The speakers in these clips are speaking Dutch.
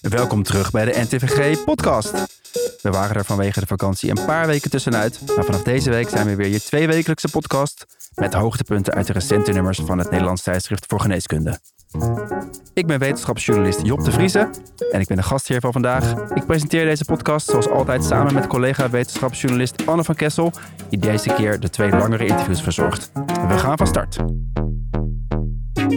Welkom terug bij de NTVG podcast. We waren er vanwege de vakantie een paar weken tussenuit, maar vanaf deze week zijn we weer je tweewekelijkse podcast met hoogtepunten uit de recente nummers van het Nederlands tijdschrift voor geneeskunde. Ik ben wetenschapsjournalist Job de Vrieze en ik ben de gastheer van vandaag. Ik presenteer deze podcast zoals altijd samen met collega wetenschapsjournalist Anne van Kessel, die deze keer de twee langere interviews verzorgt. We gaan van start.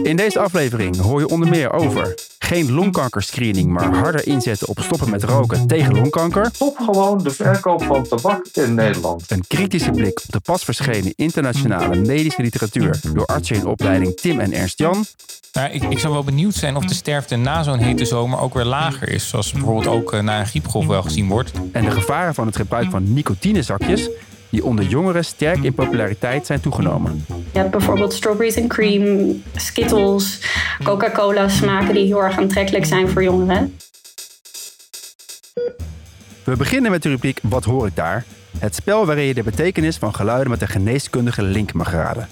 In deze aflevering hoor je onder meer over geen longkankerscreening, maar harder inzetten op stoppen met roken tegen longkanker. Stop gewoon de verkoop van tabak in Nederland. Een kritische blik op de pas verschenen internationale medische literatuur door artsen in opleiding Tim en Ernst Jan. Nou, ik, ik zou wel benieuwd zijn of de sterfte na zo'n hete zomer ook weer lager is. Zoals bijvoorbeeld ook eh, na een griepgolf wel gezien wordt. En de gevaren van het gebruik van nicotinezakjes die onder jongeren sterk in populariteit zijn toegenomen. Je hebt bijvoorbeeld strawberries en cream, Skittles, Coca-Cola smaken die heel erg aantrekkelijk zijn voor jongeren. We beginnen met de rubriek Wat hoor ik daar? Het spel waarin je de betekenis van geluiden met een geneeskundige link mag raden.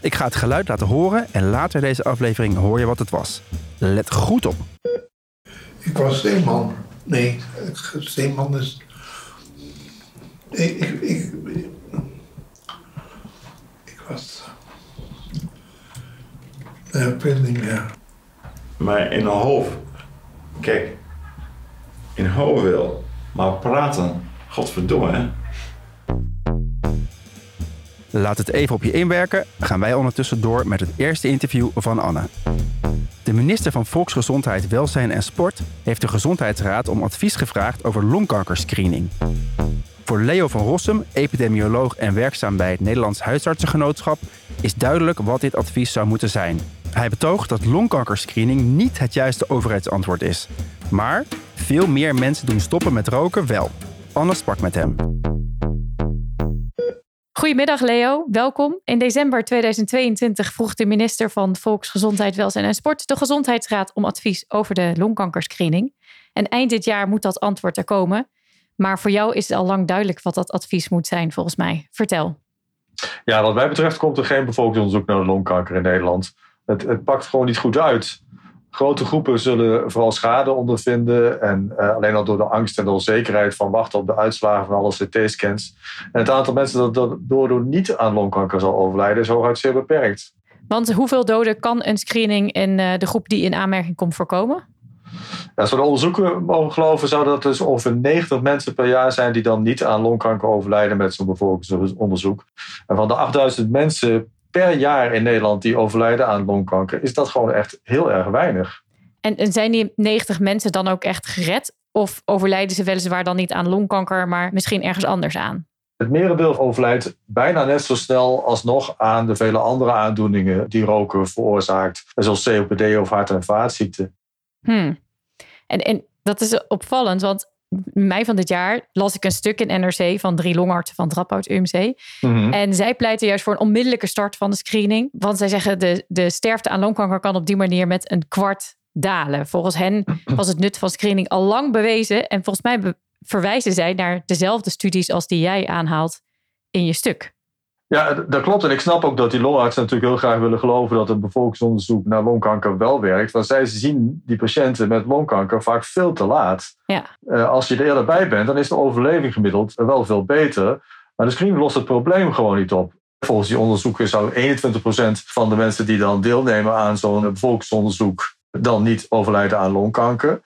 Ik ga het geluid laten horen en later deze aflevering hoor je wat het was. Let goed op. Ik was steeman. Nee, steeman is ik, ik, ik, ik was. Weet het niet meer. Maar in een hoofd. Kijk, in hoofd wil, maar praten, godverdomme hè. Laat het even op je inwerken, gaan wij ondertussen door met het eerste interview van Anne. De minister van Volksgezondheid, Welzijn en Sport heeft de Gezondheidsraad om advies gevraagd over longkankerscreening. Voor Leo van Rossum, epidemioloog en werkzaam bij het Nederlands Huisartsengenootschap, is duidelijk wat dit advies zou moeten zijn. Hij betoogt dat longkankerscreening niet het juiste overheidsantwoord is. Maar veel meer mensen doen stoppen met roken wel. Anne sprak met hem. Goedemiddag Leo, welkom. In december 2022 vroeg de minister van Volksgezondheid, Welzijn en Sport de Gezondheidsraad om advies over de longkankerscreening. En eind dit jaar moet dat antwoord er komen. Maar voor jou is het al lang duidelijk wat dat advies moet zijn, volgens mij. Vertel. Ja, wat mij betreft komt er geen bevolkingsonderzoek naar longkanker in Nederland. Het, het pakt gewoon niet goed uit. Grote groepen zullen vooral schade ondervinden. En uh, alleen al door de angst en de onzekerheid van wachten op de uitslagen van alle CT-scans. En het aantal mensen dat door niet aan longkanker zal overlijden is hooguit zeer beperkt. Want hoeveel doden kan een screening in uh, de groep die in aanmerking komt voorkomen? Als we de onderzoeken mogen geloven, zouden dat dus ongeveer 90 mensen per jaar zijn die dan niet aan longkanker overlijden met zo'n bevolkingsonderzoek. En van de 8000 mensen per jaar in Nederland die overlijden aan longkanker, is dat gewoon echt heel erg weinig. En, en zijn die 90 mensen dan ook echt gered? Of overlijden ze weliswaar dan niet aan longkanker, maar misschien ergens anders aan? Het merendeel overlijdt bijna net zo snel alsnog aan de vele andere aandoeningen die roken veroorzaakt, zoals COPD of hart- en vaatziekten. Hmm. En, en dat is opvallend, want mei van dit jaar las ik een stuk in NRC van drie longartsen van Drapout UMC. Mhm. En zij pleiten juist voor een onmiddellijke start van de screening. Want zij zeggen de, de sterfte aan longkanker kan op die manier met een kwart dalen. Volgens hen was het nut van screening al lang bewezen. En volgens mij verwijzen zij naar dezelfde studies als die jij aanhaalt in je stuk. Ja, dat klopt. En ik snap ook dat die longartsen natuurlijk heel graag willen geloven dat een bevolkingsonderzoek naar longkanker wel werkt. Want zij zien die patiënten met longkanker vaak veel te laat. Ja. Uh, als je er eerder bij bent, dan is de overleving gemiddeld wel veel beter. Maar de screening lost het probleem gewoon niet op. Volgens die onderzoeken zou 21% van de mensen die dan deelnemen aan zo'n bevolkingsonderzoek dan niet overlijden aan longkanker.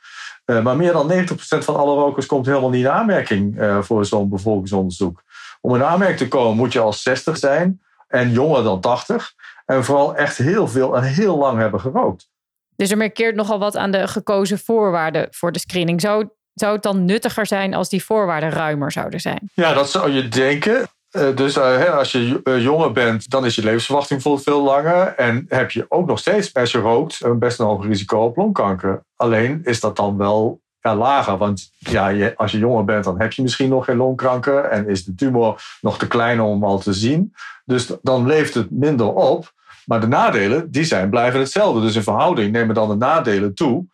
Uh, maar meer dan 90% van alle rokers komt helemaal niet in aanmerking uh, voor zo'n bevolkingsonderzoek. Om in aanmerking te komen moet je al 60 zijn en jonger dan 80. En vooral echt heel veel en heel lang hebben gerookt. Dus er markeert nogal wat aan de gekozen voorwaarden voor de screening. Zou, zou het dan nuttiger zijn als die voorwaarden ruimer zouden zijn? Ja, dat zou je denken. Uh, dus uh, als je uh, jonger bent, dan is je levensverwachting bijvoorbeeld veel langer. En heb je ook nog steeds, als je rookt, een best een hoog risico op longkanker. Alleen is dat dan wel lager. Want ja, je, als je jonger bent, dan heb je misschien nog geen longkanker. En is de tumor nog te klein om al te zien. Dus dan leeft het minder op. Maar de nadelen, die zijn, blijven hetzelfde. Dus in verhouding nemen dan de nadelen toe.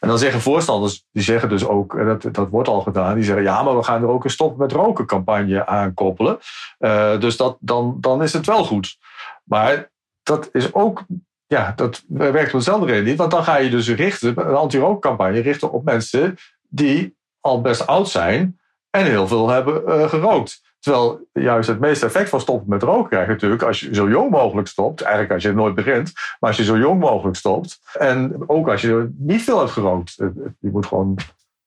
En dan zeggen voorstanders, die zeggen dus ook, dat, dat wordt al gedaan, die zeggen ja, maar we gaan er ook een stop met roken campagne aan koppelen. Uh, dus dat, dan, dan is het wel goed. Maar dat is ook ja, dat werkt om dezelfde reden niet. Want dan ga je dus richten, een anti-rookcampagne richten op mensen die al best oud zijn en heel veel hebben uh, gerookt. Terwijl juist het meeste effect van stoppen met roken krijg je natuurlijk als je zo jong mogelijk stopt. Eigenlijk als je nooit begint, maar als je zo jong mogelijk stopt. En ook als je niet veel hebt gerookt. Je moet gewoon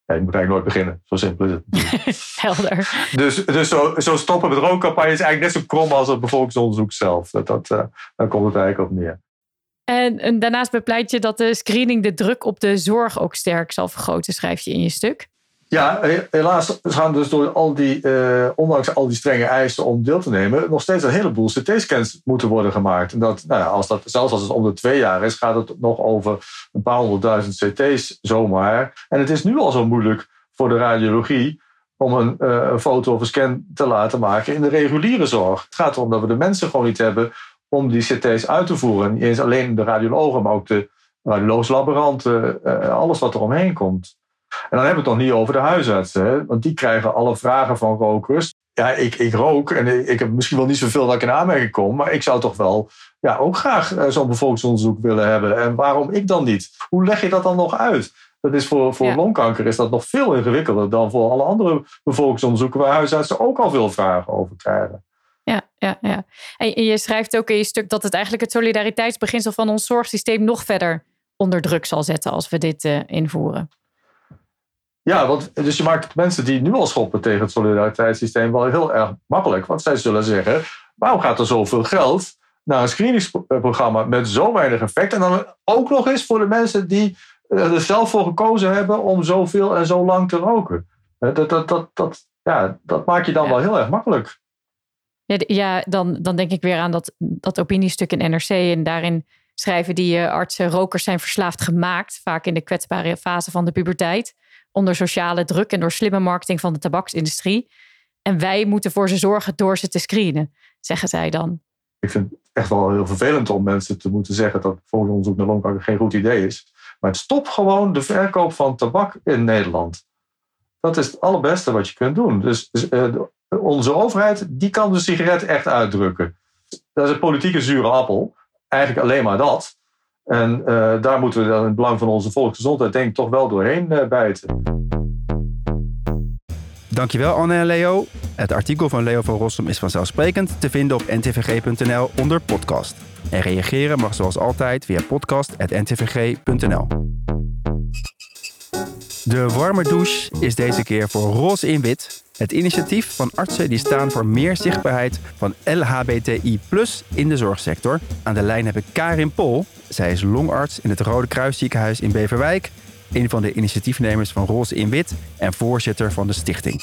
ja, je moet eigenlijk nooit beginnen. Zo simpel is het. Helder. Dus, dus zo, zo, stoppen met rookcampagne is eigenlijk net zo krom als het bevolkingsonderzoek zelf. Dat, dat, uh, daar komt het eigenlijk op neer. En, daarnaast bepleit je dat de screening de druk op de zorg ook sterk zal vergroten, schrijf je in je stuk. Ja, helaas gaan dus door al die, uh, ondanks al die strenge eisen om deel te nemen, nog steeds een heleboel CT-scans moeten worden gemaakt. En dat, nou ja, als dat, zelfs als het om de twee jaar is, gaat het nog over een paar honderdduizend CT's zomaar. En het is nu al zo moeilijk voor de radiologie om uh, een foto of een scan te laten maken in de reguliere zorg. Het gaat erom dat we de mensen gewoon niet hebben om die CT's uit te voeren. Niet eens alleen de radiologen, maar ook de radiologische laboranten, uh, alles wat er omheen komt. En dan hebben we het nog niet over de huisartsen, hè? want die krijgen alle vragen van rokers. Ja, ik, ik rook en ik heb misschien wel niet zoveel dat ik in aanmerking kom, maar ik zou toch wel ja, ook graag eh, zo'n bevolkingsonderzoek willen hebben. En waarom ik dan niet? Hoe leg je dat dan nog uit? Dat is voor, voor longkanker is dat nog veel ingewikkelder dan voor alle andere bevolkingsonderzoeken waar huisartsen ook al veel vragen over krijgen. Ja, ja, ja. En je schrijft ook in je stuk dat het eigenlijk het solidariteitsbeginsel van ons zorgsysteem nog verder onder druk zal zetten als we dit uh, invoeren. Ja, want dus je maakt mensen die nu al schoppen tegen het solidariteitssysteem wel heel erg makkelijk. Want zij zullen zeggen: waarom gaat er zoveel geld naar een screeningsprogramma met zo weinig effect? En dan ook nog eens voor de mensen die er zelf voor gekozen hebben om zoveel en zo lang te roken. Dat, dat, dat, dat, ja, dat maak je dan wel heel erg makkelijk. Ja, ja, dan, dan denk ik weer aan dat, dat opiniestuk in NRC. En daarin schrijven die eh, artsen: rokers zijn verslaafd gemaakt, vaak in de kwetsbare fase van de puberteit onder sociale druk en door slimme marketing van de tabaksindustrie. En wij moeten voor ze zorgen door ze te screenen, zeggen zij dan. Ik vind het echt wel heel vervelend om mensen te moeten zeggen dat onderzoek naar longkanker geen goed idee is. Maar stop gewoon de verkoop van tabak in Nederland. Dat is het allerbeste wat je kunt doen. Dus, dus uh, onze overheid die kan de sigaret echt uitdrukken. Dat is een politieke zure appel. Eigenlijk alleen maar dat. En uh, daar moeten we dan in het belang van onze volksgezondheid denk ik toch wel doorheen uh, bijten. Dankjewel Anne en Leo. Het artikel van Leo van Rossum is vanzelfsprekend te vinden op ntvg.nl onder podcast. En reageren mag zoals altijd via podcast.ntvg.nl. De warme douche is deze keer voor roze in wit. Het initiatief van artsen die staan voor meer zichtbaarheid van LHBTI in de zorgsector. Aan de lijn heb ik Karin Pol. Zij is longarts in het Rode Kruisziekenhuis in Beverwijk. Een van de initiatiefnemers van Roze in Wit en voorzitter van de stichting.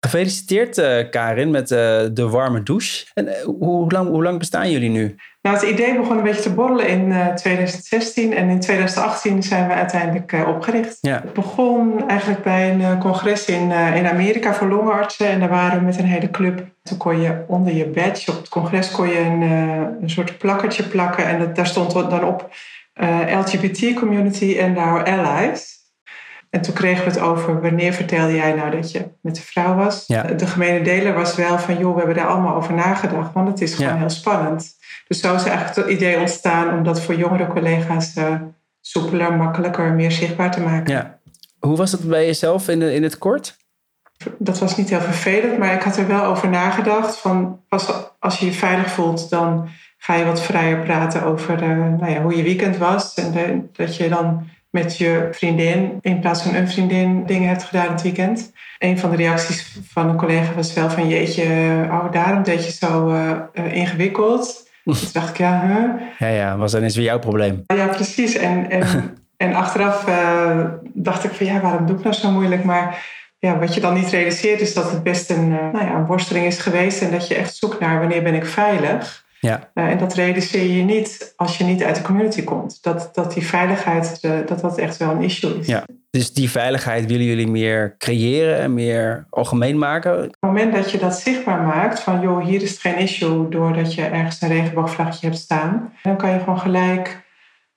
Gefeliciteerd uh, Karin met uh, de warme douche. En uh, hoe, lang, hoe lang bestaan jullie nu? Nou, het idee begon een beetje te borrelen in 2016 en in 2018 zijn we uiteindelijk opgericht. Ja. Het begon eigenlijk bij een congres in, in Amerika voor longartsen en daar waren we met een hele club. Toen kon je onder je badge op het congres kon je een, een soort plakkertje plakken en dat, daar stond dan op LGBT community en our allies. En toen kregen we het over wanneer vertelde jij nou dat je met de vrouw was. De gemene deler was wel van joh, we hebben daar allemaal over nagedacht, want het is gewoon heel spannend. Dus zo is eigenlijk het idee ontstaan om dat voor jongere collega's uh, soepeler, makkelijker, meer zichtbaar te maken. Ja. Hoe was dat bij jezelf in, in het kort? Dat was niet heel vervelend, maar ik had er wel over nagedacht. Van pas als je je veilig voelt, dan ga je wat vrijer praten over uh, nou ja, hoe je weekend was. En de, dat je dan met je vriendin in plaats van een vriendin dingen hebt gedaan het weekend. Een van de reacties van een collega was wel van jeetje, oh daarom deed je zo uh, ingewikkeld. Toen dacht ik, ja, huh? Ja, ja, was dan eens weer jouw probleem. Ja, precies. En, en, en achteraf uh, dacht ik van ja, waarom doe ik nou zo moeilijk? Maar ja, wat je dan niet realiseert is dat het best een, uh, nou ja, een worsteling is geweest. En dat je echt zoekt naar wanneer ben ik veilig. Ja. Uh, en dat realiseer je niet als je niet uit de community komt. Dat, dat die veiligheid, uh, dat dat echt wel een issue is. Ja. Dus die veiligheid willen jullie meer creëren en meer algemeen maken? Op het moment dat je dat zichtbaar maakt, van joh, hier is het geen issue doordat je ergens een regenboogvlagje hebt staan. Dan kan je gewoon gelijk,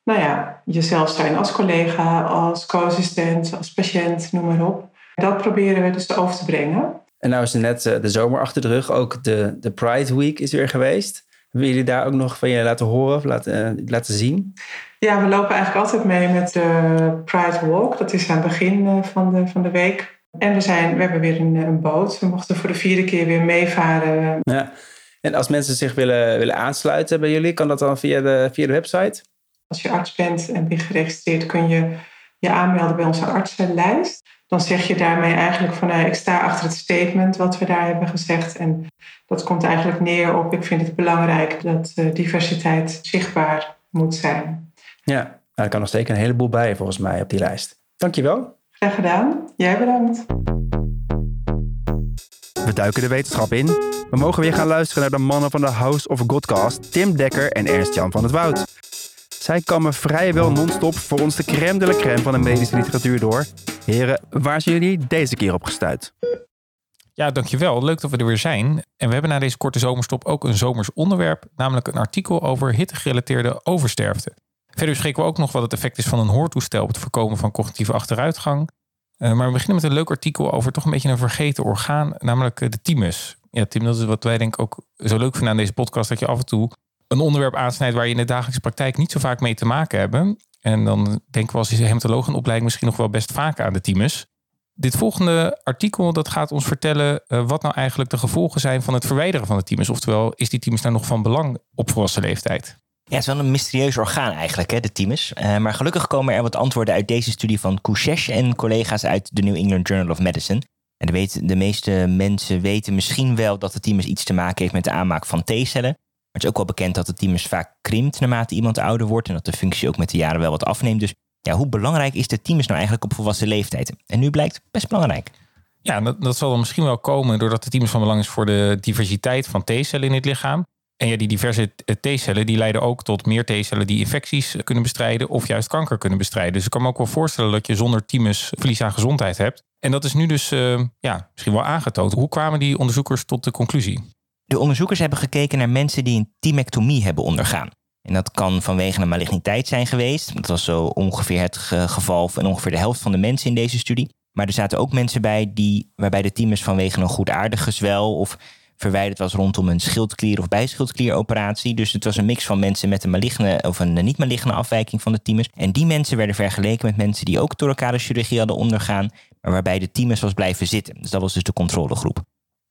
nou ja, jezelf zijn als collega, als co-assistent, als patiënt, noem maar op. Dat proberen we dus over te brengen. En nou is er net uh, de zomer achter de rug, ook de, de Pride Week is weer geweest. Willen jullie daar ook nog van je laten horen of laten, laten zien? Ja, we lopen eigenlijk altijd mee met de Pride Walk. Dat is aan het begin van de, van de week. En we, zijn, we hebben weer een, een boot. We mochten voor de vierde keer weer meevaren. Ja. En als mensen zich willen, willen aansluiten bij jullie, kan dat dan via de, via de website? Als je arts bent en ben geregistreerd, kun je je aanmelden bij onze artsenlijst. Dan zeg je daarmee eigenlijk van nou, ik sta achter het statement wat we daar hebben gezegd. En dat komt eigenlijk neer op ik vind het belangrijk dat uh, diversiteit zichtbaar moet zijn. Ja, nou, er kan nog steeds een heleboel bij volgens mij op die lijst. Dankjewel. Graag gedaan. Jij bedankt. We duiken de wetenschap in. We mogen weer gaan luisteren naar de mannen van de House of Godcast, Tim Dekker en Ernst-Jan van het Woud. Zij kammen vrijwel non-stop voor ons de crème de la crème van de medische literatuur door. Heren, waar zijn jullie deze keer op gestuurd? Ja, dankjewel. Leuk dat we er weer zijn. En we hebben na deze korte zomerstop ook een zomers onderwerp, namelijk een artikel over hittegerelateerde oversterfte. Verder spreken we ook nog wat het effect is van een hoortoestel op het voorkomen van cognitieve achteruitgang. Uh, maar we beginnen met een leuk artikel over toch een beetje een vergeten orgaan, namelijk eh, de thymus. Ja, Tim, dat is wat wij denk ik ook zo leuk vinden aan deze podcast, dat je af en toe een onderwerp aansnijdt waar je in de dagelijkse praktijk niet zo vaak mee te maken hebben. En dan denken we als hematologenopleiding misschien nog wel best vaak aan de thymus. Dit volgende artikel dat gaat ons vertellen uh, wat nou eigenlijk de gevolgen zijn van het verwijderen van de thymus. Oftewel, is die thymus nou nog van belang op volwassen leeftijd? Ja, het is wel een mysterieus orgaan eigenlijk, hè, de thymus. Uh, maar gelukkig komen er wat antwoorden uit deze studie van Couchesh en collega's uit de New England Journal of Medicine. En de, weten, de meeste mensen weten misschien wel dat de thymus iets te maken heeft met de aanmaak van T-cellen. Maar het is ook wel bekend dat de thymus vaak krimpt naarmate iemand ouder wordt en dat de functie ook met de jaren wel wat afneemt. Dus ja, hoe belangrijk is de thymus nou eigenlijk op volwassen leeftijd? En nu blijkt best belangrijk. Ja, dat, dat zal dan misschien wel komen doordat de thymus van belang is voor de diversiteit van T-cellen in het lichaam. En ja, die diverse T-cellen die leiden ook tot meer T-cellen die infecties kunnen bestrijden of juist kanker kunnen bestrijden. Dus ik kan me ook wel voorstellen dat je zonder thymus verlies aan gezondheid hebt. En dat is nu dus uh, ja, misschien wel aangetoond. Hoe kwamen die onderzoekers tot de conclusie? De onderzoekers hebben gekeken naar mensen die een thymectomie hebben ondergaan. En dat kan vanwege een maligniteit zijn geweest. Dat was zo ongeveer het geval van ongeveer de helft van de mensen in deze studie. Maar er zaten ook mensen bij die, waarbij de thymus vanwege een goedaardig gezwel of verwijderd was rondom een schildklier- of bijschildklieroperatie. Dus het was een mix van mensen met een maligne of een niet-maligne afwijking van de thymus. En die mensen werden vergeleken met mensen die ook thoracale chirurgie hadden ondergaan, maar waarbij de thymus was blijven zitten. Dus dat was dus de controlegroep.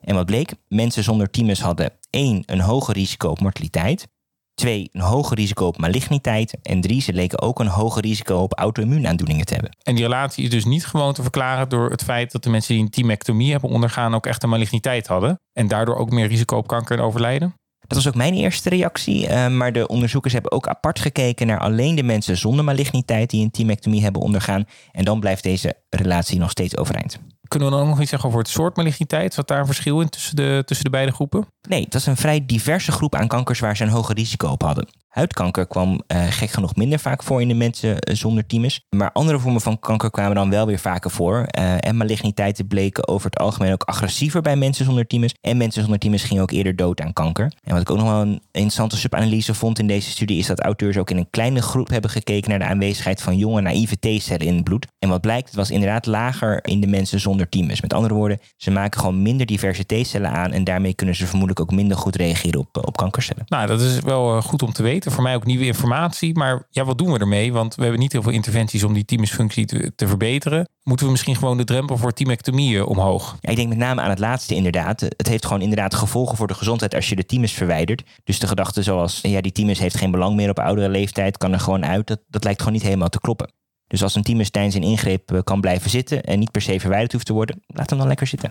En wat bleek? Mensen zonder thymus hadden één een hoger risico op mortaliteit. Twee, een hoger risico op maligniteit. En drie, ze leken ook een hoger risico op auto-immuunaandoeningen te hebben. En die relatie is dus niet gewoon te verklaren door het feit dat de mensen die een thymectomie hebben ondergaan ook echt een maligniteit hadden. En daardoor ook meer risico op kanker en overlijden? Dat was ook mijn eerste reactie. Uh, maar de onderzoekers hebben ook apart gekeken naar alleen de mensen zonder maligniteit die een thymectomie hebben ondergaan. En dan blijft deze relatie nog steeds overeind. Kunnen we dan ook nog iets zeggen over het soort maligniteit? Zat daar een verschil in tussen de, tussen de beide groepen? Nee, dat is een vrij diverse groep aan kankers waar ze een hoger risico op hadden. Huidkanker kwam uh, gek genoeg minder vaak voor in de mensen uh, zonder thymus. Maar andere vormen van kanker kwamen dan wel weer vaker voor. Uh, en maligniteiten bleken over het algemeen ook agressiever bij mensen zonder thymus. En mensen zonder thymus gingen ook eerder dood aan kanker. En wat ik ook nog wel een interessante subanalyse vond in deze studie... is dat auteurs ook in een kleine groep hebben gekeken... naar de aanwezigheid van jonge naïeve T-cellen in het bloed. En wat blijkt, het was inderdaad lager in de mensen zonder thymus. Met andere woorden, ze maken gewoon minder diverse T-cellen aan... en daarmee kunnen ze vermoedelijk ook minder goed reageren op, op kankercellen. Nou, dat is wel goed om te weten voor mij ook nieuwe informatie. Maar ja, wat doen we ermee? Want we hebben niet heel veel interventies om die thymusfunctie te, te verbeteren. Moeten we misschien gewoon de drempel voor thymectomieën omhoog? Ik denk met name aan het laatste inderdaad. Het heeft gewoon inderdaad gevolgen voor de gezondheid als je de thymus verwijdert. Dus de gedachte zoals, ja, die thymus heeft geen belang meer op oudere leeftijd, kan er gewoon uit. Dat, dat lijkt gewoon niet helemaal te kloppen. Dus als een thymus tijdens een ingreep eh, kan blijven zitten en niet per se verwijderd hoeft te worden, laat hem dan lekker zitten.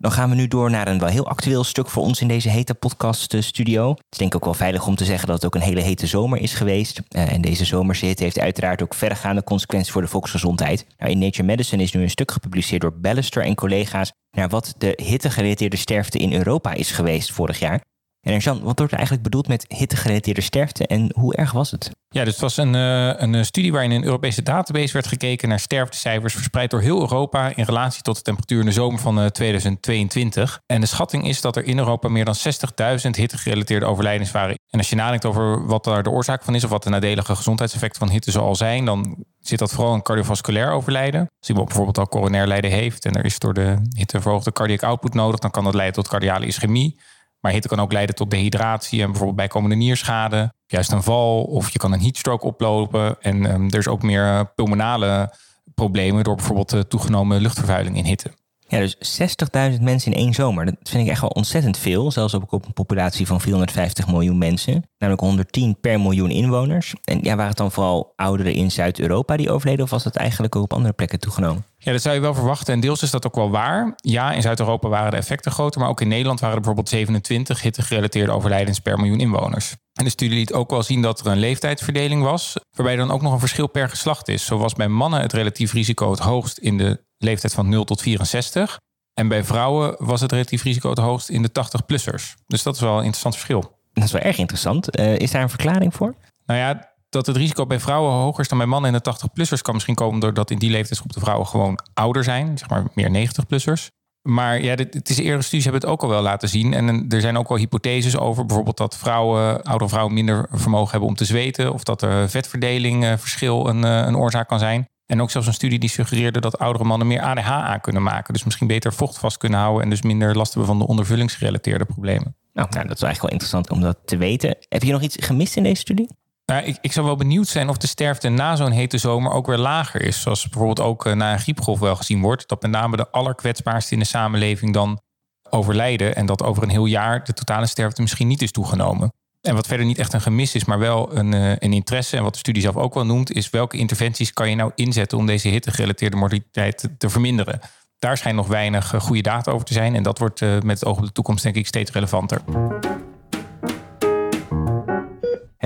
Dan gaan we nu door naar een wel heel actueel stuk voor ons in deze hete podcast studio. Het is denk ik ook wel veilig om te zeggen dat het ook een hele hete zomer is geweest. Uh, en deze zomerse hitte heeft uiteraard ook verregaande consequenties voor de volksgezondheid. Nou, in Nature Medicine is nu een stuk gepubliceerd door Ballister en collega's naar wat de hittegerelateerde sterfte in Europa is geweest vorig jaar. En Jan, wat wordt er eigenlijk bedoeld met hittegerelateerde sterfte en hoe erg was het? Ja, dus het was een, uh, een studie waarin in een Europese database werd gekeken naar sterftecijfers verspreid door heel Europa in relatie tot de temperatuur in de zomer van uh, eh, 2022. En de schatting is dat er in Europa meer dan 60.000 hittegerelateerde overlijdens waren. En als je nadenkt over wat daar de oorzaak van is of wat de nadelige gezondheidseffecten van hitte zoal zijn, dan zit dat vooral in cardiovasculair overlijden. Als iemand bijvoorbeeld al coronair lijden heeft en er is door de hitte verhoogde cardiac output nodig, dan kan dat leiden tot cardiale ischemie. Maar hitte kan ook leiden tot dehydratie en bijvoorbeeld bijkomende nierschade. Juist een val of je kan een heatstroke oplopen. En um, er is ook meer pulmonale problemen door bijvoorbeeld toegenomen luchtvervuiling in hitte. Ja, dus 60.000 mensen in één zomer. Dat vind ik echt wel ontzettend veel. Zelfs op een populatie van 450 miljoen mensen. Namelijk 110 per miljoen inwoners. En ja, waren het dan vooral ouderen in Zuid-Europa die overleden? Of was dat eigenlijk ook op andere plekken toegenomen? Ja, dat zou je wel verwachten. En deels is dat ook wel waar. Ja, in Zuid-Europa waren de effecten groter. Maar ook in Nederland waren er bijvoorbeeld 27 hittegerelateerde overlijdens per miljoen inwoners. En de studie liet ook wel zien dat er een leeftijdsverdeling was. Waarbij dan ook nog een verschil per geslacht is. Zo was bij mannen het relatief risico het hoogst in de leeftijd van 0 tot 64. En bij vrouwen was het relatief risico het hoogst in de 80-plussers. Dus dat is wel een interessant verschil. Dat is wel erg interessant. Uh, is daar een verklaring voor? Nou ja, dat het risico bij vrouwen hoger is dan bij mannen in de 80-plussers kan misschien komen doordat in die leeftijdsgroep de vrouwen gewoon ouder zijn, zeg maar meer 90-plussers. Maar ja, dit, het is eerdere studies hebben het ook al wel laten zien. En er zijn ook wel hypotheses over bijvoorbeeld dat vrouwen, oudere vrouwen minder vermogen hebben om te zweten. Of dat er vetverdeling uh, verschil een, uh, een oorzaak kan zijn. En ook zelfs een studie die suggereerde dat oudere mannen meer ADH aan kunnen maken. Dus misschien beter vocht vast kunnen houden en dus minder last hebben van de ondervullingsgerelateerde problemen. Nou, nou, dat is eigenlijk wel interessant om dat te weten. Heb je nog iets gemist in deze studie? Nou, ik, ik zou wel benieuwd zijn of de sterfte na zo'n hete zomer ook weer lager is. Zoals bijvoorbeeld ook uh, na een griepgolf wel gezien wordt. Dat met name de allerkwetsbaarste in de samenleving dan overlijden. En dat over een heel jaar de totale sterfte misschien niet is toegenomen. En wat verder niet echt een gemis is, maar wel een, uh, een interesse. En wat de studie zelf ook wel noemt, is welke interventies kan je nou inzetten om deze hittegerelateerde mortaliteit te, verminderen. Daar schijnt nog weinig uh, goede data over te zijn. En dat wordt met het oog op de toekomst denk ik steeds relevanter.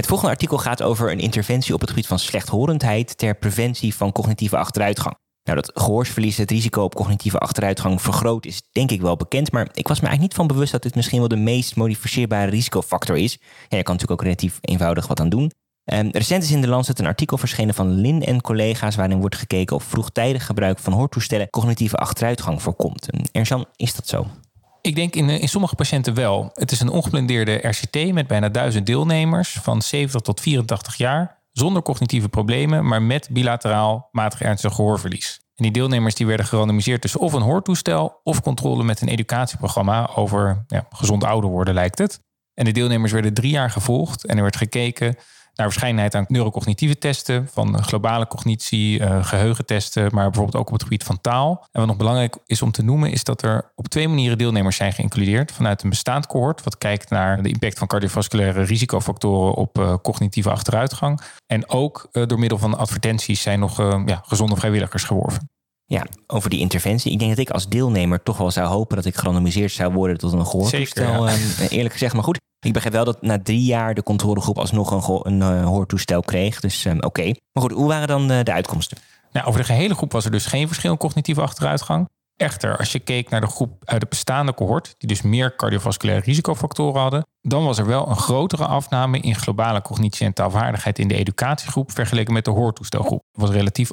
Het volgende artikel gaat over een interventie op het gebied van slechthorendheid ter preventie van cognitieve achteruitgang. Nou, dat gehoorsverlies het risico op cognitieve achteruitgang vergroot is denk ik wel bekend. Maar ik was me eigenlijk niet van bewust dat dit misschien wel de meest modificeerbare risicofactor is. Ja, je kan natuurlijk ook relatief eenvoudig wat aan doen. Um, recent is in de Lancet een artikel verschenen van Lin en collega's waarin wordt gekeken of vroegtijdig gebruik van hoortoestellen cognitieve achteruitgang voorkomt. Erjan, is dat zo? Ik denk in, in sommige patiënten wel. Het is een ongeblindeerde RCT met bijna duizend deelnemers van 70 tot 84 jaar zonder cognitieve problemen, maar met bilateraal matig ernstig gehoorverlies. En die deelnemers die werden gerandomiseerd tussen of een hoortoestel of controle met een educatieprogramma over ja, gezond ouder worden, lijkt het. En de deelnemers werden drie jaar gevolgd en er werd gekeken naar verscheidenheid aan neurocognitieve testen, van globale cognitie, uh, geheugentesten, maar bijvoorbeeld ook op het gebied van taal. En wat nog belangrijk is om te noemen, is dat er op twee manieren deelnemers zijn geïncludeerd. Vanuit een bestaand cohort, wat kijkt naar de impact van cardiovasculaire risicofactoren op uh, cognitieve achteruitgang. En ook uh, door middel van advertenties zijn nog ja, gezonde vrijwilligers geworven. Ja, over die interventie. Ik denk dat ik als deelnemer toch wel zou hopen dat ik gerandomiseerd zou worden tot een gehoortoestel. Ja. Eerlijk gezegd, maar goed. Ik begrijp wel dat na drie jaar de controlegroep alsnog een, een uh, hoortoestel kreeg. Dus um, oké. Maar goed, hoe waren dan de, de uitkomsten? Nou, over de gehele groep was er dus geen verschil in cognitieve achteruitgang. Echter, als je keek naar de groep uit de bestaande cohort, die dus meer cardiovasculaire risicofactoren hadden, dan was er wel een grotere afname in globale cognitie en taalvaardigheid in de educatiegroep vergeleken met de hoortoestelgroep. Er was relatief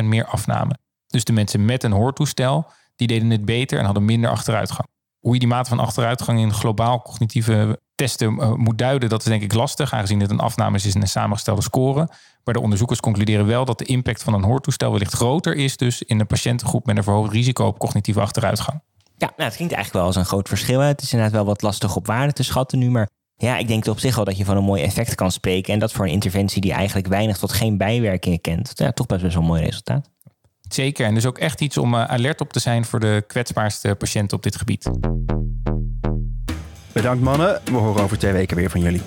48% meer afname. Dus de mensen met een hoortoestel, die deden het beter en hadden minder achteruitgang. Hoe je die mate van achteruitgang in globaal cognitieve testen uh, moet duiden, dat is denk ik lastig, aangezien dit een afname is in een samengestelde score. Maar de onderzoekers concluderen wel dat de impact van een hoortoestel wellicht groter is, dus in een patiëntengroep met een verhoogd risico op cognitieve achteruitgang. Ja, nou, het klinkt eigenlijk wel als een groot verschil. Het is inderdaad wel wat lastig op waarde te schatten nu, maar ja, ik denk op zich wel dat je van een mooi effect kan spreken. En dat voor een interventie die eigenlijk weinig tot geen bijwerkingen kent, ja, toch best wel een mooi resultaat. Zeker, en dus ook echt iets om uh, alert op te zijn voor de kwetsbaarste patiënten op dit gebied. Bedankt mannen, we horen over twee weken weer van jullie.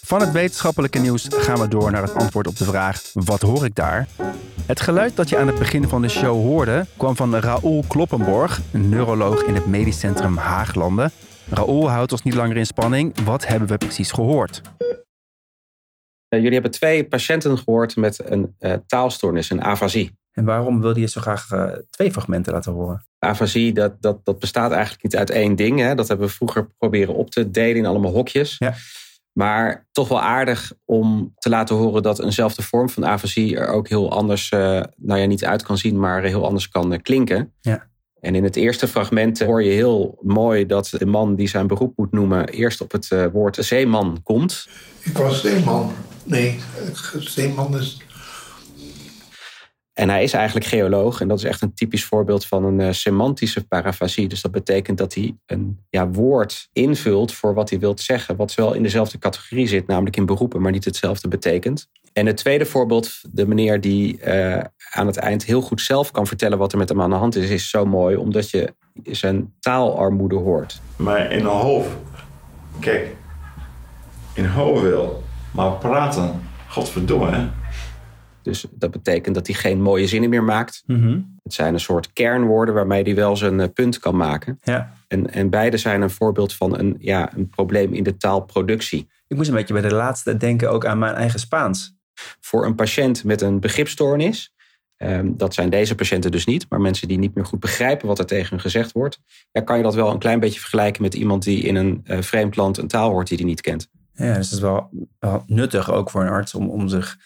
Van het wetenschappelijke nieuws gaan we door naar het antwoord op de vraag: wat hoor ik daar? Het geluid dat je aan het begin van de show hoorde kwam van Raoul Kloppenborg, een neuroloog in het medisch centrum Haaglanden. Raoul houdt ons niet langer in spanning. Wat hebben we precies gehoord? Uh, jullie hebben twee patiënten gehoord met een uh, taalstoornis, een afasie. En waarom wilde je zo graag uh, twee fragmenten laten horen? Afasie, dat, dat, dat bestaat eigenlijk niet uit één ding. Hè? Dat hebben we vroeger proberen op te delen in allemaal hokjes. Ja. Maar toch wel aardig om te laten horen dat eenzelfde vorm van afasie er ook heel anders, uh, nou ja, niet uit kan zien, maar heel anders kan uh, klinken. Ja. En in het eerste fragment hoor je heel mooi dat de man die zijn beroep moet noemen eerst op het uh, woord zeeman komt. Ik was zeeman. Nee, zeeman is En hij is eigenlijk geoloog en dat is echt een typisch voorbeeld van een uh, semantische parafasie. Dus dat betekent dat hij een ja, woord invult voor wat hij wilt zeggen, wat wel in dezelfde categorie zit, namelijk in beroepen, maar niet hetzelfde betekent. En het tweede voorbeeld, de meneer die uh, aan het eind heel goed zelf kan vertellen wat er met hem aan de hand is, is zo mooi, omdat je zijn taalarmoede hoort. Maar in een hoofd, kijk, in hoofd wil, maar praten, godverdomme hè dus dat betekent dat hij geen mooie zinnen meer maakt. Mhm. Het zijn een soort kernwoorden waarmee hij wel zijn eh, punt kan maken. Ja. En, en beide zijn een voorbeeld van een, ja, een probleem in de taalproductie. Ik moest een beetje bij de laatste denken ook aan mijn eigen Spaans. Voor een patiënt met een begripstoornis, ehm, dat zijn deze patiënten dus niet, maar mensen die niet meer goed begrijpen wat er tegen hun gezegd wordt, ja, kan je dat wel een klein beetje vergelijken met iemand die in een uh, vreemd land een taal hoort die hij niet kent. Ja, dus het is wel, wel nuttig ook voor een arts om, om zich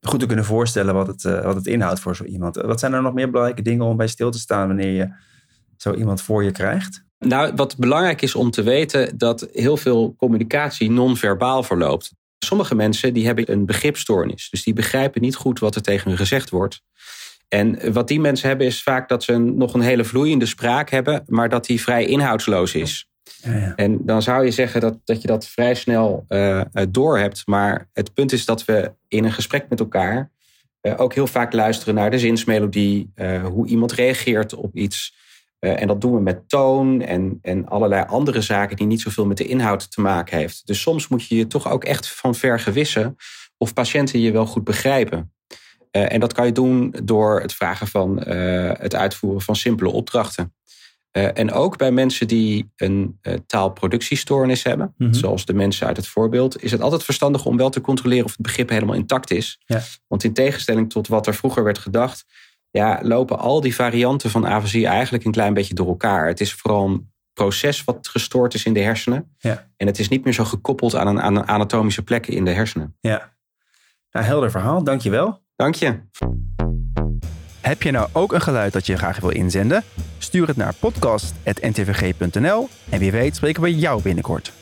goed te kunnen voorstellen wat het, uh, wat het inhoudt voor zo iemand. Wat zijn er nog meer belangrijke dingen om bij stil te staan wanneer je zo iemand voor je krijgt? Nou, wat belangrijk is om te weten dat heel veel communicatie non-verbaal verloopt. Sommige mensen die hebben een begripstoornis. Dus die begrijpen niet goed wat er tegen hun gezegd wordt. En wat die mensen hebben is vaak dat ze nog een hele vloeiende spraak hebben, maar dat die vrij inhoudsloos is. En dan zou je zeggen dat, dat je dat vrij snel uh, door hebt. Maar het punt is dat we in een gesprek met elkaar uh, ook heel vaak luisteren naar de zinsmelodie, hoe iemand reageert op iets. en dat doen we met toon en, en allerlei andere zaken die niet zoveel met de inhoud te maken heeft. Dus soms moet je je toch ook echt van ver gewissen of patiënten je wel goed begrijpen. en dat kan je doen door het vragen van het uitvoeren van simpele opdrachten. Uh, en ook bij mensen die een uh, taalproductiestoornis hebben, Mhm. zoals de mensen uit het voorbeeld, is het altijd verstandig om wel te controleren of het begrip helemaal intact is. Ja. Want in tegenstelling tot wat er vroeger werd gedacht, ja, lopen al die varianten van afasie eigenlijk een klein beetje door elkaar. Het is vooral een proces wat gestoord is in de hersenen. Ja. En het is niet meer zo gekoppeld aan een, aan een anatomische plekken in de hersenen. Ja. Nou, helder verhaal. Dankjewel. Dank je. Heb je nou ook een geluid dat je graag wil inzenden? Stuur het naar podcast.ntvg.nl en wie weet spreken we jou binnenkort.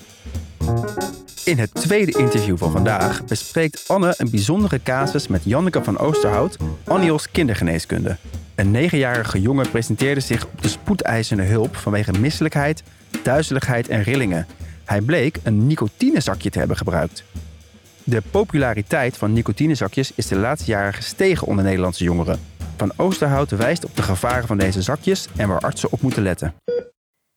In het tweede interview van vandaag bespreekt Anne een bijzondere casus met Janneke van Oosterhout, Annios kindergeneeskunde. Een negenjarige jongen presenteerde zich op de spoedeisende hulp vanwege misselijkheid, duizeligheid en rillingen. Hij bleek een nicotinezakje te hebben gebruikt. De populariteit van nicotinezakjes is de laatste jaren gestegen onder Nederlandse jongeren. Van Oosterhout wijst op de gevaren van deze zakjes en waar artsen op moeten letten.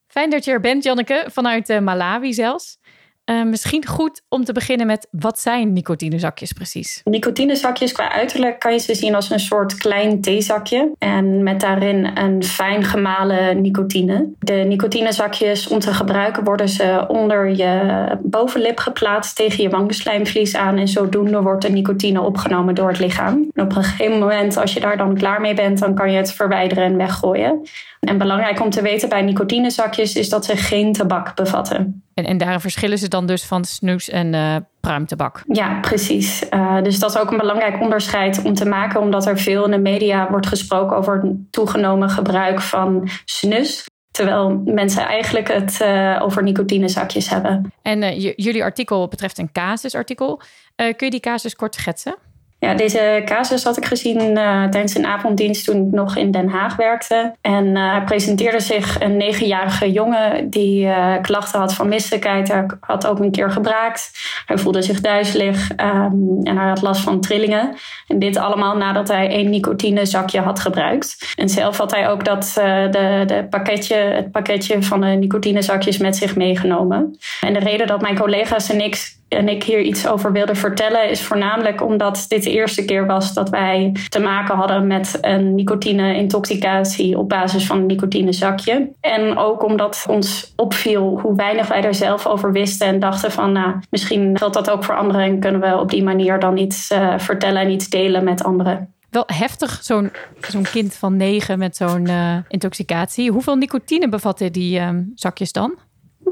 Fijn dat je er bent, Janneke, vanuit uh, Malawi zelfs. Uh, misschien goed om te beginnen met wat zijn nicotinezakjes precies? Nicotinezakjes qua uiterlijk kan je ze zien als een soort klein theezakje. En met daarin een fijn gemalen nicotine. De nicotinezakjes om te gebruiken worden ze onder je bovenlip geplaatst tegen je wangslijmvlies aan. En zodoende wordt de nicotine opgenomen door het lichaam. En op een gegeven moment als je daar dan klaar mee bent, dan kan je het verwijderen en weggooien. En belangrijk om te weten bij nicotinezakjes is dat ze geen tabak bevatten. En, en daar verschillen ze dan dus van snoes en uh, pruimtabak? Ja, precies. Uh, dus dat is ook een belangrijk onderscheid om te maken, omdat er veel in de media wordt gesproken over het toegenomen gebruik van snus. Terwijl mensen eigenlijk het uh, over nicotinezakjes hebben. En jullie artikel betreft een casusartikel. kun je die casus kort schetsen? Ja, deze casus had ik gezien uh, tijdens een avonddienst toen ik nog in Den Haag werkte. En uh, hij presenteerde zich een negenjarige jongen die uh, klachten had van misselijkheid. Hij had ook een keer gebraakt. Hij voelde zich duizelig um, en hij had last van trillingen. En dit allemaal nadat hij één nicotinezakje had gebruikt. En zelf had hij ook dat, de, de pakketje, het pakketje van de nicotinezakjes met zich meegenomen. En de reden dat mijn collega's en ik en ik hier iets over wilde vertellen, is voornamelijk omdat dit de eerste keer was dat wij te maken hadden met een nicotine-intoxicatie op basis van een nicotinezakje. En ook omdat ons opviel hoe weinig wij er zelf over wisten en dachten van, nou, misschien geldt dat ook voor anderen en kunnen we op die manier dan iets uh, vertellen en iets delen met anderen. Wel heftig, zo'n zo'n kind van negen met zo'n uh, intoxicatie. Hoeveel nicotine bevatten die uh, zakjes dan?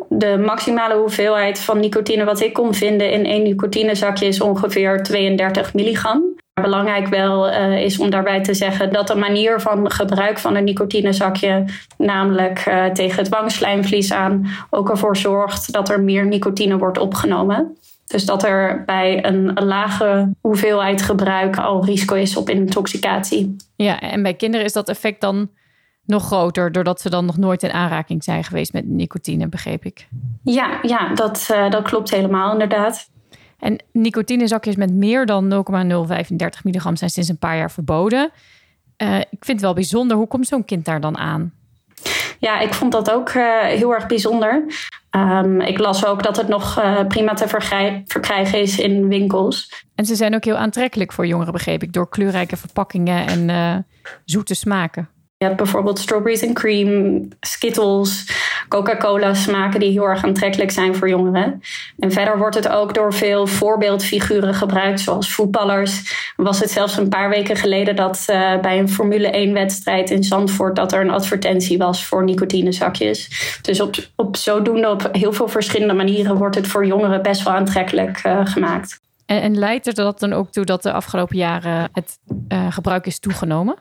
De maximale hoeveelheid van nicotine wat ik kon vinden in één nicotinezakje is ongeveer 32 milligram. Belangrijk wel uh, is om daarbij te zeggen dat de manier van gebruik van een nicotinezakje, namelijk uh, tegen het wangslijmvlies aan, ook ervoor zorgt dat er meer nicotine wordt opgenomen. Dus dat er bij een, lage hoeveelheid gebruik al risico is op intoxicatie. Ja, en bij kinderen is dat effect dan nog groter, doordat ze dan nog nooit in aanraking zijn geweest met nicotine, begreep ik. Ja, ja dat, uh, dat klopt helemaal inderdaad. En nicotinezakjes met meer dan 0,035 milligram zijn sinds een paar jaar verboden. Uh, ik vind het wel bijzonder. Hoe komt zo'n kind daar dan aan? Ja, ik vond dat ook uh, heel erg bijzonder. Um, ik las ook dat het nog uh, prima te verkrijgen is in winkels. En ze zijn ook heel aantrekkelijk voor jongeren, begreep ik, door kleurrijke verpakkingen en zoete smaken. Je hebt bijvoorbeeld strawberries and cream, Skittles, Coca-Cola smaken die heel erg aantrekkelijk zijn voor jongeren. En verder wordt het ook door veel voorbeeldfiguren gebruikt, zoals voetballers. Was het zelfs een paar weken geleden dat uh, bij een Formule 1 wedstrijd in Zandvoort dat er een advertentie was voor nicotinezakjes. Dus op, op zodoende op heel veel verschillende manieren wordt het voor jongeren best wel aantrekkelijk uh, gemaakt. En, en, leidt er dat dan ook toe dat de afgelopen jaren het uh, gebruik is toegenomen?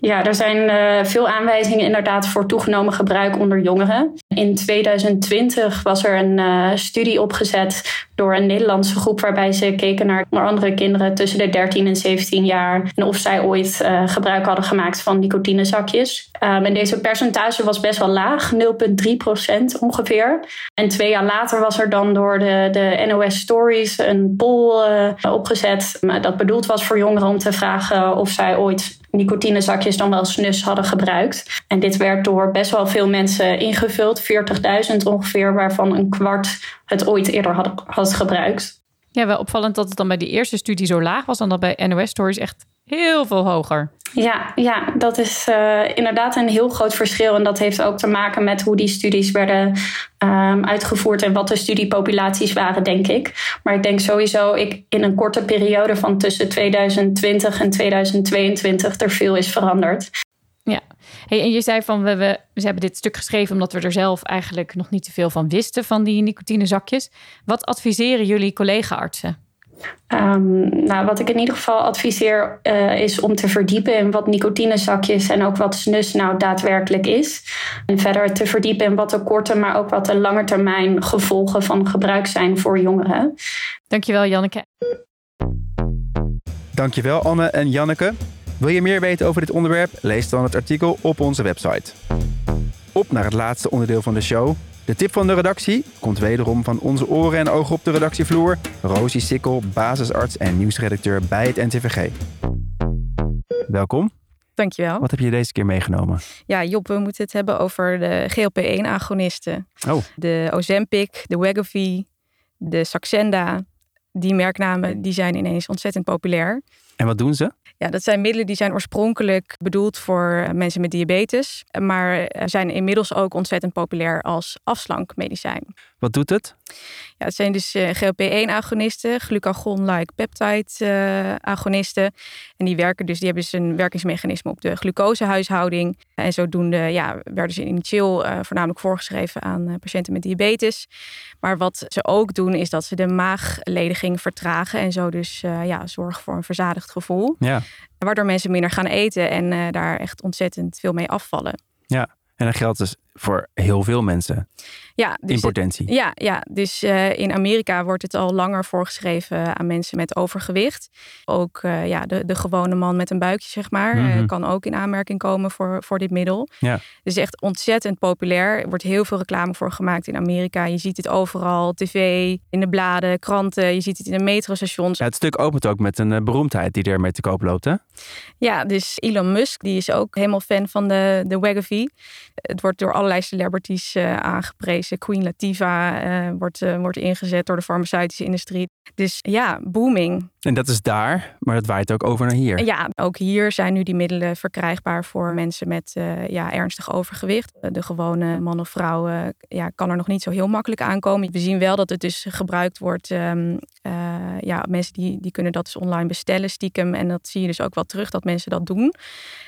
Ja, er zijn uh, veel aanwijzingen inderdaad voor toegenomen gebruik onder jongeren. In 2020 was er een uh, studie opgezet door een Nederlandse groep waarbij ze keken naar onder andere kinderen tussen de 13 en 17 jaar en of zij ooit uh, gebruik hadden gemaakt van nicotinezakjes. Um, en deze percentage was best wel laag, 0,3 procent ongeveer. En twee jaar later was er dan door de, de NOS Stories een poll opgezet dat bedoeld was voor jongeren om te vragen of zij ooit nicotinezakjes dan wel snus hadden gebruikt. En dit werd door best wel veel mensen ingevuld, 40.000 ongeveer, waarvan een kwart het ooit eerder had, had gebruikt. Ja, wel opvallend dat het dan bij die eerste studie zo laag was dan dat bij NOS Stories echt heel veel hoger. Ja, ja dat is uh, inderdaad een heel groot verschil. En dat heeft ook te maken met hoe die studies werden um, uitgevoerd en wat de studiepopulaties waren, denk ik. Maar ik denk sowieso ik, in een korte periode van tussen 2020 en 2022 er veel is veranderd. Ja, hey, en je zei van we, we, we hebben dit stuk geschreven omdat we er zelf eigenlijk nog niet te veel van wisten van die nicotinezakjes. Wat adviseren jullie collega-artsen? Um, nou, wat ik in ieder geval adviseer uh, is om te verdiepen in wat nicotinezakjes en ook wat snus nou daadwerkelijk is. En verder te verdiepen in wat de korte, maar ook wat de lange termijn gevolgen van gebruik zijn voor jongeren. Dankjewel, Janneke. Dankjewel, Anne en Janneke. Wil je meer weten over dit onderwerp? Lees dan het artikel op onze website. Op naar het laatste onderdeel van de show, de tip van de redactie komt wederom van onze oren en ogen op de redactievloer. Rosie Sikkel, basisarts en nieuwsredacteur bij het NTVG. Welkom. Dankjewel. Wat heb je deze keer meegenomen? Ja, Job, we moeten het hebben over de GLP-1-agonisten. Oh. De Ozempic, de Wegovy, de Saxenda. Die merknamen die zijn ineens ontzettend populair. En wat doen ze? Ja, dat zijn middelen die zijn oorspronkelijk bedoeld voor mensen met diabetes, maar zijn inmiddels ook ontzettend populair als afslankmedicijn. Wat doet het? Ja, het zijn dus uh, GLP-1-agonisten, glucagon-like peptide-agonisten. en die werken dus, die hebben dus een werkingsmechanisme op de glucosehuishouding. En zodoende ja, werden ze initieel uh, voornamelijk voorgeschreven aan uh, patiënten met diabetes. Maar wat ze ook doen, is dat ze de maaglediging vertragen en zo dus ja, zorgen voor een verzadigd gevoel. Ja. Waardoor mensen minder gaan eten en daar echt ontzettend veel mee afvallen. Ja, en dat geldt dus voor heel veel mensen. Ja, dus in potentie. ja, ja, dus uh, in Amerika wordt het al langer voorgeschreven aan mensen met overgewicht. Ook uh, ja, de, de gewone man met een buikje, zeg maar, mm -hmm. uh, kan ook in aanmerking komen voor, voor dit middel. Ja. Dus echt ontzettend populair. Er wordt heel veel reclame voor gemaakt in Amerika. Je ziet het overal, tv, in de bladen, kranten. Je ziet het in de metrostations. Ja, het stuk opent ook met een beroemdheid die ermee te koop loopt, hè? Ja, dus Elon Musk, die is ook helemaal fan van de, de Wegovy. Het wordt door allerlei celebrities uh, aangeprezen. Queen Latifah uh, wordt, uh, wordt ingezet door de farmaceutische industrie. Dus ja, booming. En dat is daar, maar dat waait ook over naar hier. Ja, ook hier zijn nu die middelen verkrijgbaar voor mensen met ja, ernstig overgewicht. De gewone man of vrouw ja, kan er nog niet zo heel makkelijk aankomen. We zien wel dat het dus gebruikt wordt. Um, ja, mensen die, die kunnen dat dus online bestellen stiekem. En dat zie je dus ook wel terug dat mensen dat doen.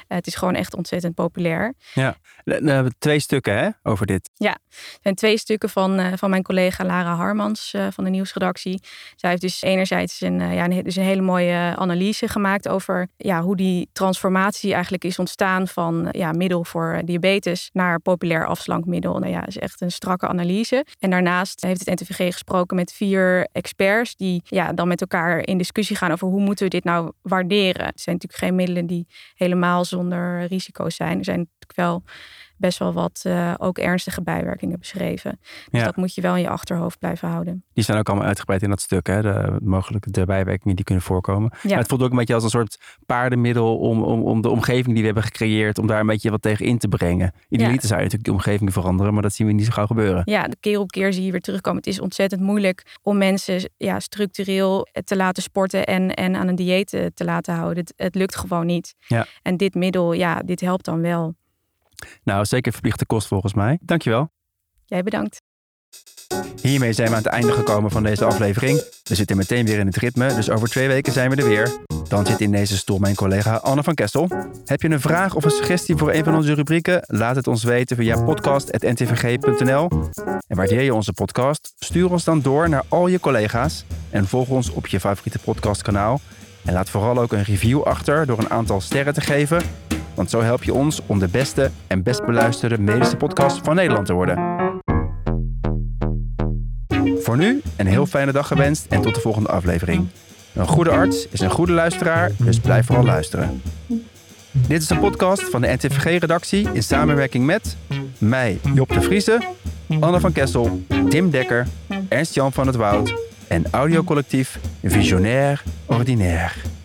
het is gewoon echt ontzettend populair. Ja, we hebben twee stukken hè, over dit. Ja, er zijn twee stukken van, van mijn collega Lara Harmans van de nieuwsredactie. Zij heeft dus enerzijds een, ja, een, dus een hele mooie analyse gemaakt over ja, hoe die transformatie eigenlijk is ontstaan van ja, middel voor diabetes naar populair afslankmiddel. Nou ja, is echt een strakke analyse. En daarnaast heeft het NTVG gesproken met vier experts die ja, dan met elkaar in discussie gaan over hoe moeten we dit nou waarderen. Het zijn natuurlijk geen middelen die helemaal zonder risico's zijn. Er zijn natuurlijk wel best wel wat uh, ook ernstige bijwerkingen beschreven. Dus dat moet je wel in je achterhoofd blijven houden. Die zijn ook allemaal uitgebreid in dat stuk, hè? De, mogelijke de bijwerkingen die kunnen voorkomen. Ja. Maar het voelt ook een beetje als een soort paardenmiddel om, om, om de omgeving die we hebben gecreëerd, om daar een beetje wat tegen in te brengen. Idealiter ja. zou je natuurlijk de omgeving veranderen, maar dat zien we niet zo gauw gebeuren. Ja, de keer op keer zie je weer terugkomen. Het is ontzettend moeilijk om mensen ja, structureel te laten sporten en, en aan een dieet te laten houden. Het, het lukt gewoon niet. Ja. En dit middel, ja, dit helpt dan wel. Nou, zeker verplichte kost volgens mij. Dankjewel. Jij bedankt. Hiermee zijn we aan het einde gekomen van deze aflevering. We zitten meteen weer in het ritme, dus over twee weken zijn we er weer. Dan zit in deze stoel mijn collega Anne van Kessel. Heb je een vraag of een suggestie voor een van onze rubrieken? Laat het ons weten via podcast.ntvg.nl. En waardeer je onze podcast? Stuur ons dan door naar al je collega's en volg ons op je favoriete podcastkanaal. En laat vooral ook een review achter door een aantal sterren te geven want zo help je ons om de beste en best beluisterde medische podcast van Nederland te worden. Voor nu een heel fijne dag gewenst en tot de volgende aflevering. Een goede arts is een goede luisteraar, dus blijf vooral luisteren. Dit is een podcast van de NTVG-redactie in samenwerking met mij, Job de Vriese, Anne van Kessel, Tim Dekker, Ernst-Jan van het Woud en audiocollectief Visionair Ordinaire.